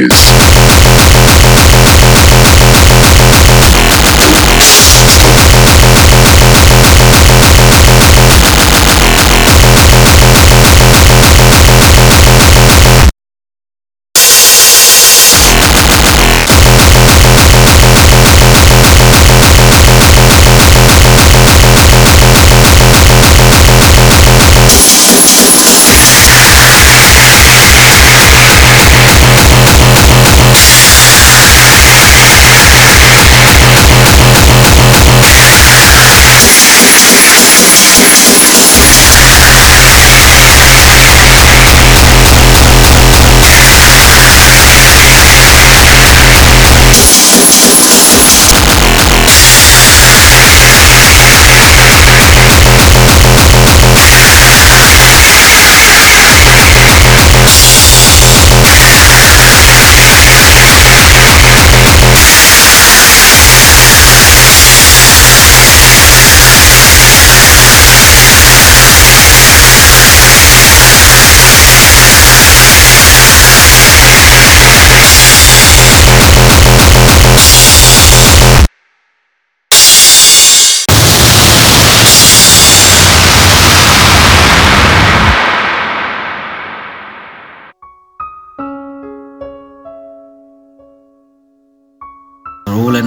guys.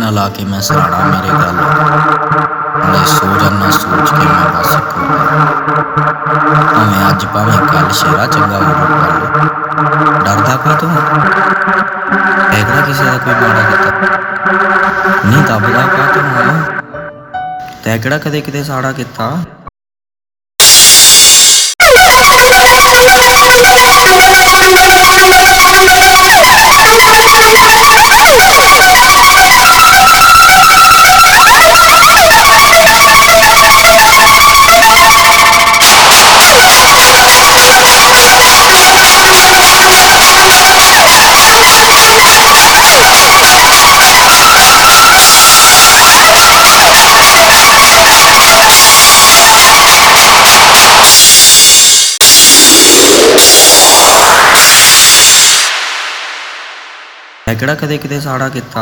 ना ला के मैं सराड़ा मेरे गल। मैं सो जाना, सोच के मैं बस भावें अज भावें कल शेरा चंगा हो जाऊगा डरदा का तू? हैगा किसी का कोई माड़ा किता। नहीं दबदा का तू? मैं तैकड़ा कदे कि साड़ा किता? ਮੈਂ ਕਿਹੜਾ ਕਦੇ ਕਿਤੇ ਸਾੜਾ ਕੀਤਾ?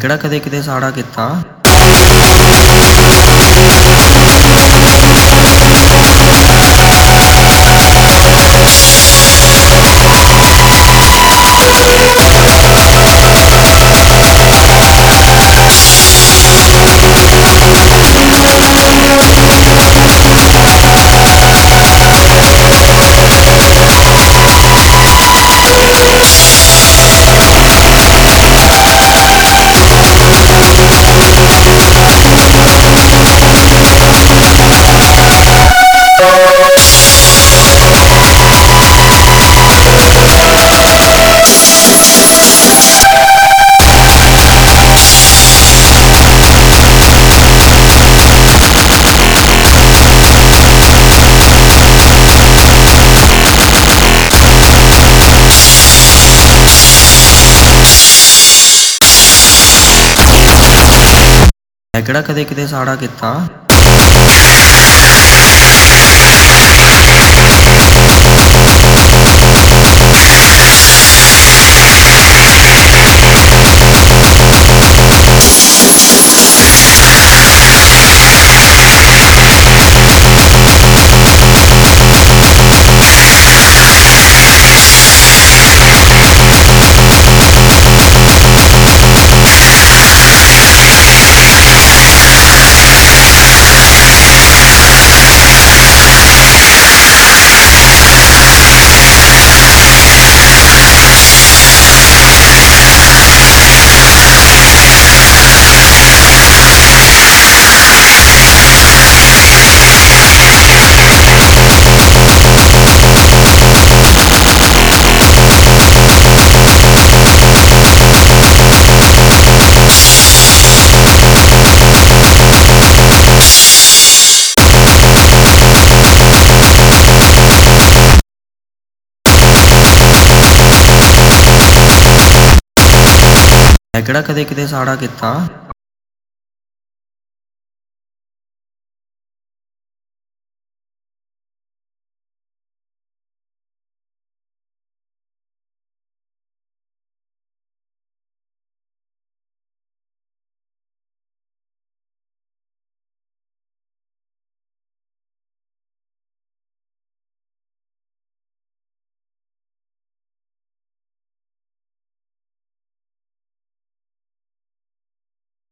ਕਿਹੜਾ ਕਦੇ ਕਿਤੇ ਸਾੜਾ ਕੀਤਾ? ਕਿਹੜਾ ਕਦੇ ਕਿਤੇ ਸਾੜਾ ਕੀਤਾ ਮੈਂ ਕਿਹੜਾ ਕਦੇ ਕਿਤੇ ਸਾੜਾ ਕੀਤਾ?